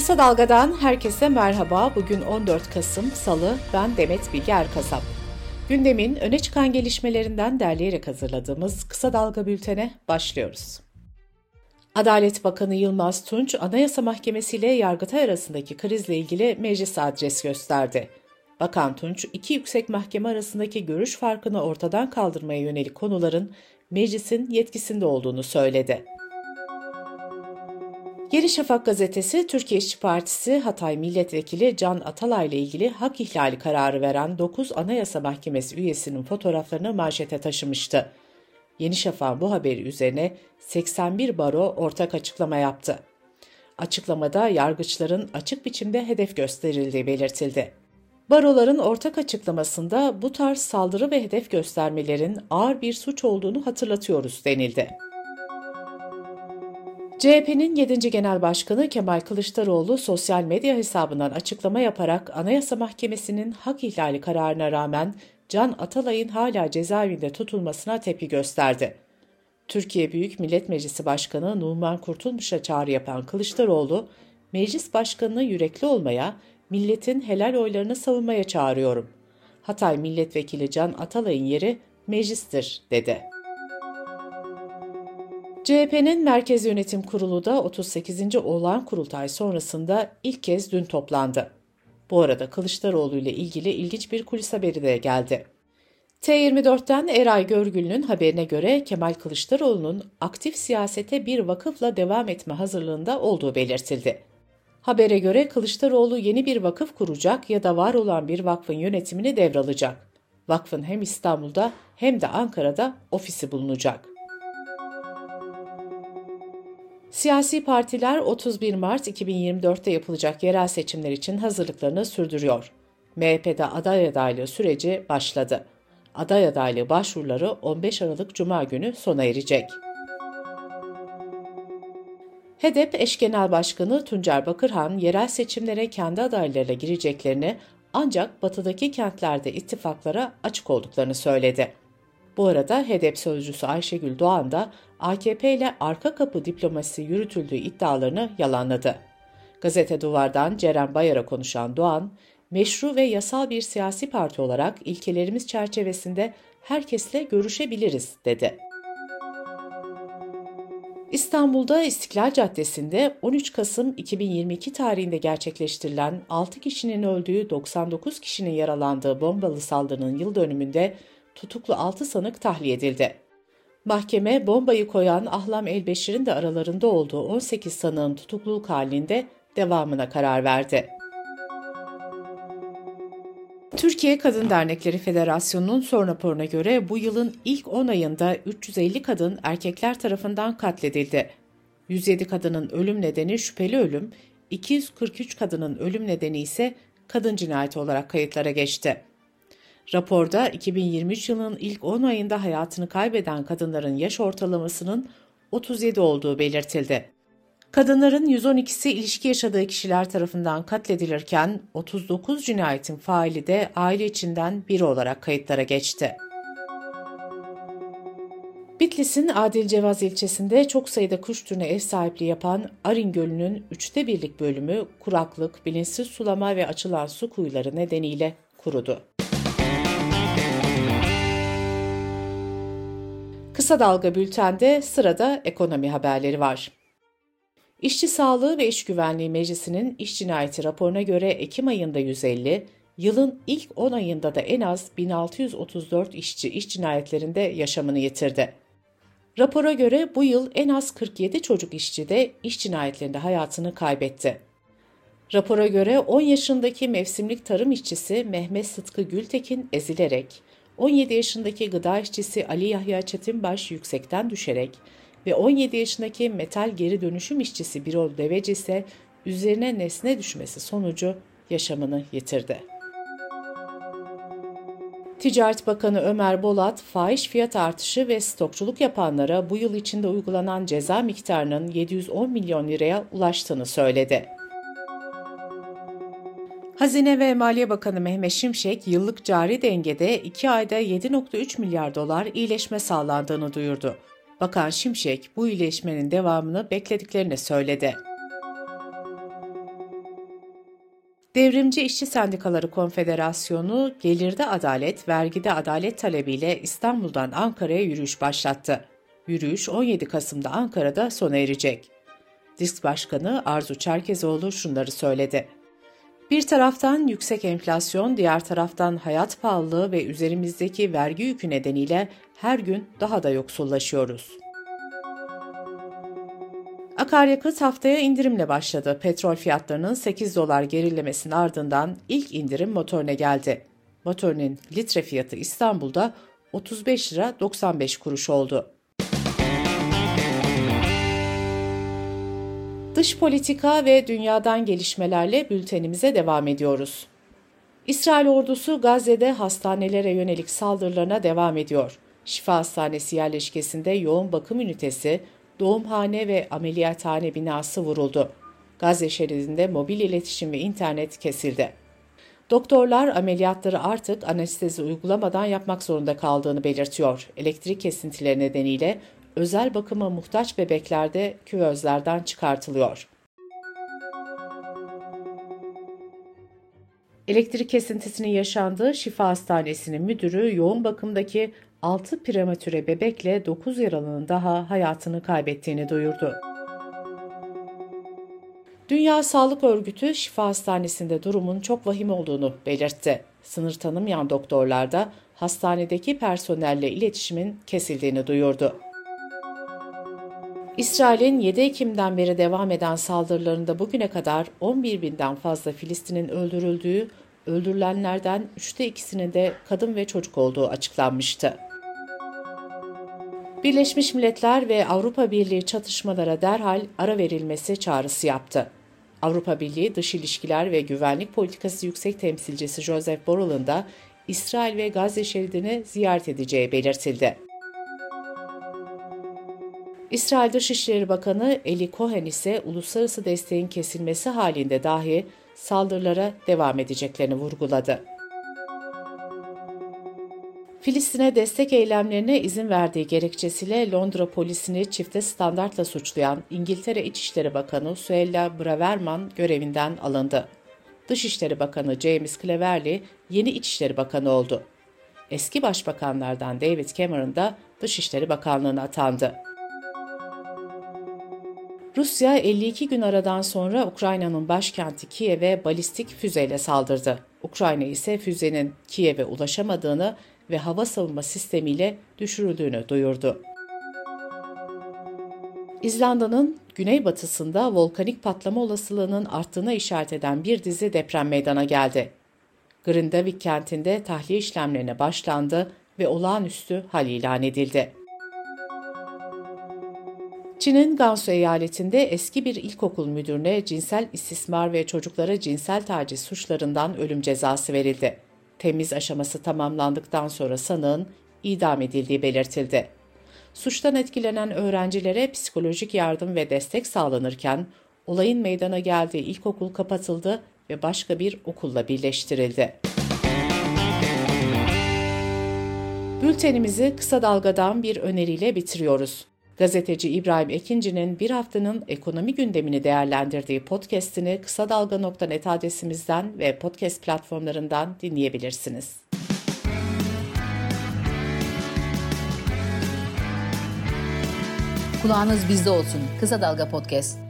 Kısa Dalga'dan herkese merhaba. Bugün 14 Kasım Salı. Ben Demet Bilge Erkasap. Gündemin öne çıkan gelişmelerinden derleyerek hazırladığımız Kısa Dalga bültene başlıyoruz. Adalet Bakanı Yılmaz Tunç, Anayasa Mahkemesi ile Yargıtay arasındaki krizle ilgili meclis adres gösterdi. Bakan Tunç, iki yüksek mahkeme arasındaki görüş farkını ortadan kaldırmaya yönelik konuların meclisin yetkisinde olduğunu söyledi. Yeni Şafak gazetesi Türkiye İşçi Partisi Hatay Milletvekili Can Atalay ile ilgili hak ihlali kararı veren 9 Anayasa Mahkemesi üyesinin fotoğraflarını manşete taşımıştı. Yeni Şafak bu haberi üzerine 81 baro ortak açıklama yaptı. Açıklamada yargıçların açık biçimde hedef gösterildiği belirtildi. Baroların ortak açıklamasında bu tarz saldırı ve hedef göstermelerin ağır bir suç olduğunu hatırlatıyoruz denildi. CHP'nin 7. Genel Başkanı Kemal Kılıçdaroğlu sosyal medya hesabından açıklama yaparak Anayasa Mahkemesi'nin hak ihlali kararına rağmen Can Atalay'ın hala cezaevinde tutulmasına tepki gösterdi. Türkiye Büyük Millet Meclisi Başkanı Numan Kurtulmuş'a çağrı yapan Kılıçdaroğlu, meclis başkanını yürekli olmaya, milletin helal oylarını savunmaya çağırıyorum. Hatay Milletvekili Can Atalay'ın yeri meclistir, dedi. CHP'nin Merkez Yönetim Kurulu da 38. olağan kurultay sonrasında ilk kez dün toplandı. Bu arada Kılıçdaroğlu ile ilgili ilginç bir kulis haberi de geldi. T24'ten Eray Görgül'ün haberine göre Kemal Kılıçdaroğlu'nun aktif siyasete bir vakıfla devam etme hazırlığında olduğu belirtildi. Habere göre Kılıçdaroğlu yeni bir vakıf kuracak ya da var olan bir vakfın yönetimini devralacak. Vakfın hem İstanbul'da hem de Ankara'da ofisi bulunacak. Siyasi partiler 31 Mart 2024'te yapılacak yerel seçimler için hazırlıklarını sürdürüyor. MHP'de aday adaylığı süreci başladı. Aday adaylığı başvuruları 15 Aralık Cuma günü sona erecek. HEDEP eş genel başkanı Tuncer Bakırhan yerel seçimlere kendi adaylarıyla gireceklerini ancak batıdaki kentlerde ittifaklara açık olduklarını söyledi. Bu arada HEDEP sözcüsü Ayşegül Doğan da AKP ile arka kapı diplomasisi yürütüldüğü iddialarını yalanladı. Gazete Duvar'dan Ceren Bayar'a konuşan Doğan, meşru ve yasal bir siyasi parti olarak ilkelerimiz çerçevesinde herkesle görüşebiliriz dedi. İstanbul'da İstiklal Caddesi'nde 13 Kasım 2022 tarihinde gerçekleştirilen 6 kişinin öldüğü 99 kişinin yaralandığı bombalı saldırının yıl dönümünde tutuklu 6 sanık tahliye edildi. Mahkeme bombayı koyan Ahlam Elbeşir'in de aralarında olduğu 18 sanığın tutukluluk halinde devamına karar verdi. Türkiye Kadın Dernekleri Federasyonu'nun son raporuna göre bu yılın ilk 10 ayında 350 kadın erkekler tarafından katledildi. 107 kadının ölüm nedeni şüpheli ölüm, 243 kadının ölüm nedeni ise kadın cinayeti olarak kayıtlara geçti. Raporda 2023 yılının ilk 10 ayında hayatını kaybeden kadınların yaş ortalamasının 37 olduğu belirtildi. Kadınların 112'si ilişki yaşadığı kişiler tarafından katledilirken 39 cinayetin faili de aile içinden biri olarak kayıtlara geçti. Bitlis'in Adil Cevaz ilçesinde çok sayıda kuş türüne ev sahipliği yapan Arin Gölü'nün üçte birlik bölümü kuraklık, bilinçsiz sulama ve açılan su kuyuları nedeniyle kurudu. Kısa Dalga Bülten'de sırada ekonomi haberleri var. İşçi Sağlığı ve İş Güvenliği Meclisi'nin iş cinayeti raporuna göre Ekim ayında 150, yılın ilk 10 ayında da en az 1634 işçi iş cinayetlerinde yaşamını yitirdi. Rapora göre bu yıl en az 47 çocuk işçi de iş cinayetlerinde hayatını kaybetti. Rapora göre 10 yaşındaki mevsimlik tarım işçisi Mehmet Sıtkı Gültekin ezilerek, 17 yaşındaki gıda işçisi Ali Yahya Çetinbaş yüksekten düşerek ve 17 yaşındaki metal geri dönüşüm işçisi Birol Deveci ise üzerine nesne düşmesi sonucu yaşamını yitirdi. Ticaret Bakanı Ömer Bolat, fahiş fiyat artışı ve stokçuluk yapanlara bu yıl içinde uygulanan ceza miktarının 710 milyon liraya ulaştığını söyledi. Hazine ve Maliye Bakanı Mehmet Şimşek, yıllık cari dengede 2 ayda 7.3 milyar dolar iyileşme sağlandığını duyurdu. Bakan Şimşek bu iyileşmenin devamını beklediklerini söyledi. Devrimci İşçi Sendikaları Konfederasyonu gelirde adalet, vergide adalet talebiyle İstanbul'dan Ankara'ya yürüyüş başlattı. Yürüyüş 17 Kasım'da Ankara'da sona erecek. Disk Başkanı Arzu Çerkezoğlu şunları söyledi. Bir taraftan yüksek enflasyon, diğer taraftan hayat pahalılığı ve üzerimizdeki vergi yükü nedeniyle her gün daha da yoksullaşıyoruz. Akaryakıt haftaya indirimle başladı. Petrol fiyatlarının 8 dolar gerilemesinin ardından ilk indirim motorine geldi. Motorinin litre fiyatı İstanbul'da 35 lira 95 kuruş oldu. Dış politika ve dünyadan gelişmelerle bültenimize devam ediyoruz. İsrail ordusu Gazze'de hastanelere yönelik saldırılarına devam ediyor. Şifa Hastanesi yerleşkesinde yoğun bakım ünitesi, doğumhane ve ameliyathane binası vuruldu. Gazze şeridinde mobil iletişim ve internet kesildi. Doktorlar ameliyatları artık anestezi uygulamadan yapmak zorunda kaldığını belirtiyor. Elektrik kesintileri nedeniyle özel bakıma muhtaç bebeklerde küvezlerden çıkartılıyor. Elektrik kesintisinin yaşandığı Şifa Hastanesi'nin müdürü yoğun bakımdaki 6 prematüre bebekle 9 yaralının daha hayatını kaybettiğini duyurdu. Dünya Sağlık Örgütü Şifa Hastanesi'nde durumun çok vahim olduğunu belirtti. Sınır tanımayan doktorlar da hastanedeki personelle iletişimin kesildiğini duyurdu. İsrail'in 7 Ekim'den beri devam eden saldırılarında bugüne kadar 11 binden fazla Filistin'in öldürüldüğü, öldürülenlerden üçte ikisinin de kadın ve çocuk olduğu açıklanmıştı. Birleşmiş Milletler ve Avrupa Birliği çatışmalara derhal ara verilmesi çağrısı yaptı. Avrupa Birliği Dış İlişkiler ve Güvenlik Politikası Yüksek Temsilcisi Joseph Borrell'ın da İsrail ve Gazze şeridini ziyaret edeceği belirtildi. İsrail Dışişleri Bakanı Eli Cohen ise uluslararası desteğin kesilmesi halinde dahi saldırılara devam edeceklerini vurguladı. Filistin'e destek eylemlerine izin verdiği gerekçesiyle Londra polisini çifte standartla suçlayan İngiltere İçişleri Bakanı Suella Braverman görevinden alındı. Dışişleri Bakanı James Cleverly yeni İçişleri Bakanı oldu. Eski başbakanlardan David Cameron da Dışişleri Bakanlığı'na atandı. Rusya 52 gün aradan sonra Ukrayna'nın başkenti Kiev'e balistik füzeyle saldırdı. Ukrayna ise füzenin Kiev'e ulaşamadığını ve hava savunma sistemiyle düşürüldüğünü duyurdu. İzlanda'nın güneybatısında volkanik patlama olasılığının arttığına işaret eden bir dizi deprem meydana geldi. Grindavik kentinde tahliye işlemlerine başlandı ve olağanüstü hal ilan edildi. Çin'in Gansu eyaletinde eski bir ilkokul müdürüne cinsel istismar ve çocuklara cinsel taciz suçlarından ölüm cezası verildi. Temiz aşaması tamamlandıktan sonra sanığın idam edildiği belirtildi. Suçtan etkilenen öğrencilere psikolojik yardım ve destek sağlanırken olayın meydana geldiği ilkokul kapatıldı ve başka bir okulla birleştirildi. Bültenimizi kısa dalgadan bir öneriyle bitiriyoruz. Gazeteci İbrahim Ekinci'nin bir haftanın ekonomi gündemini değerlendirdiği podcast'ini kısa dalga.net adresimizden ve podcast platformlarından dinleyebilirsiniz. Kulağınız bizde olsun. Kısa Dalga Podcast.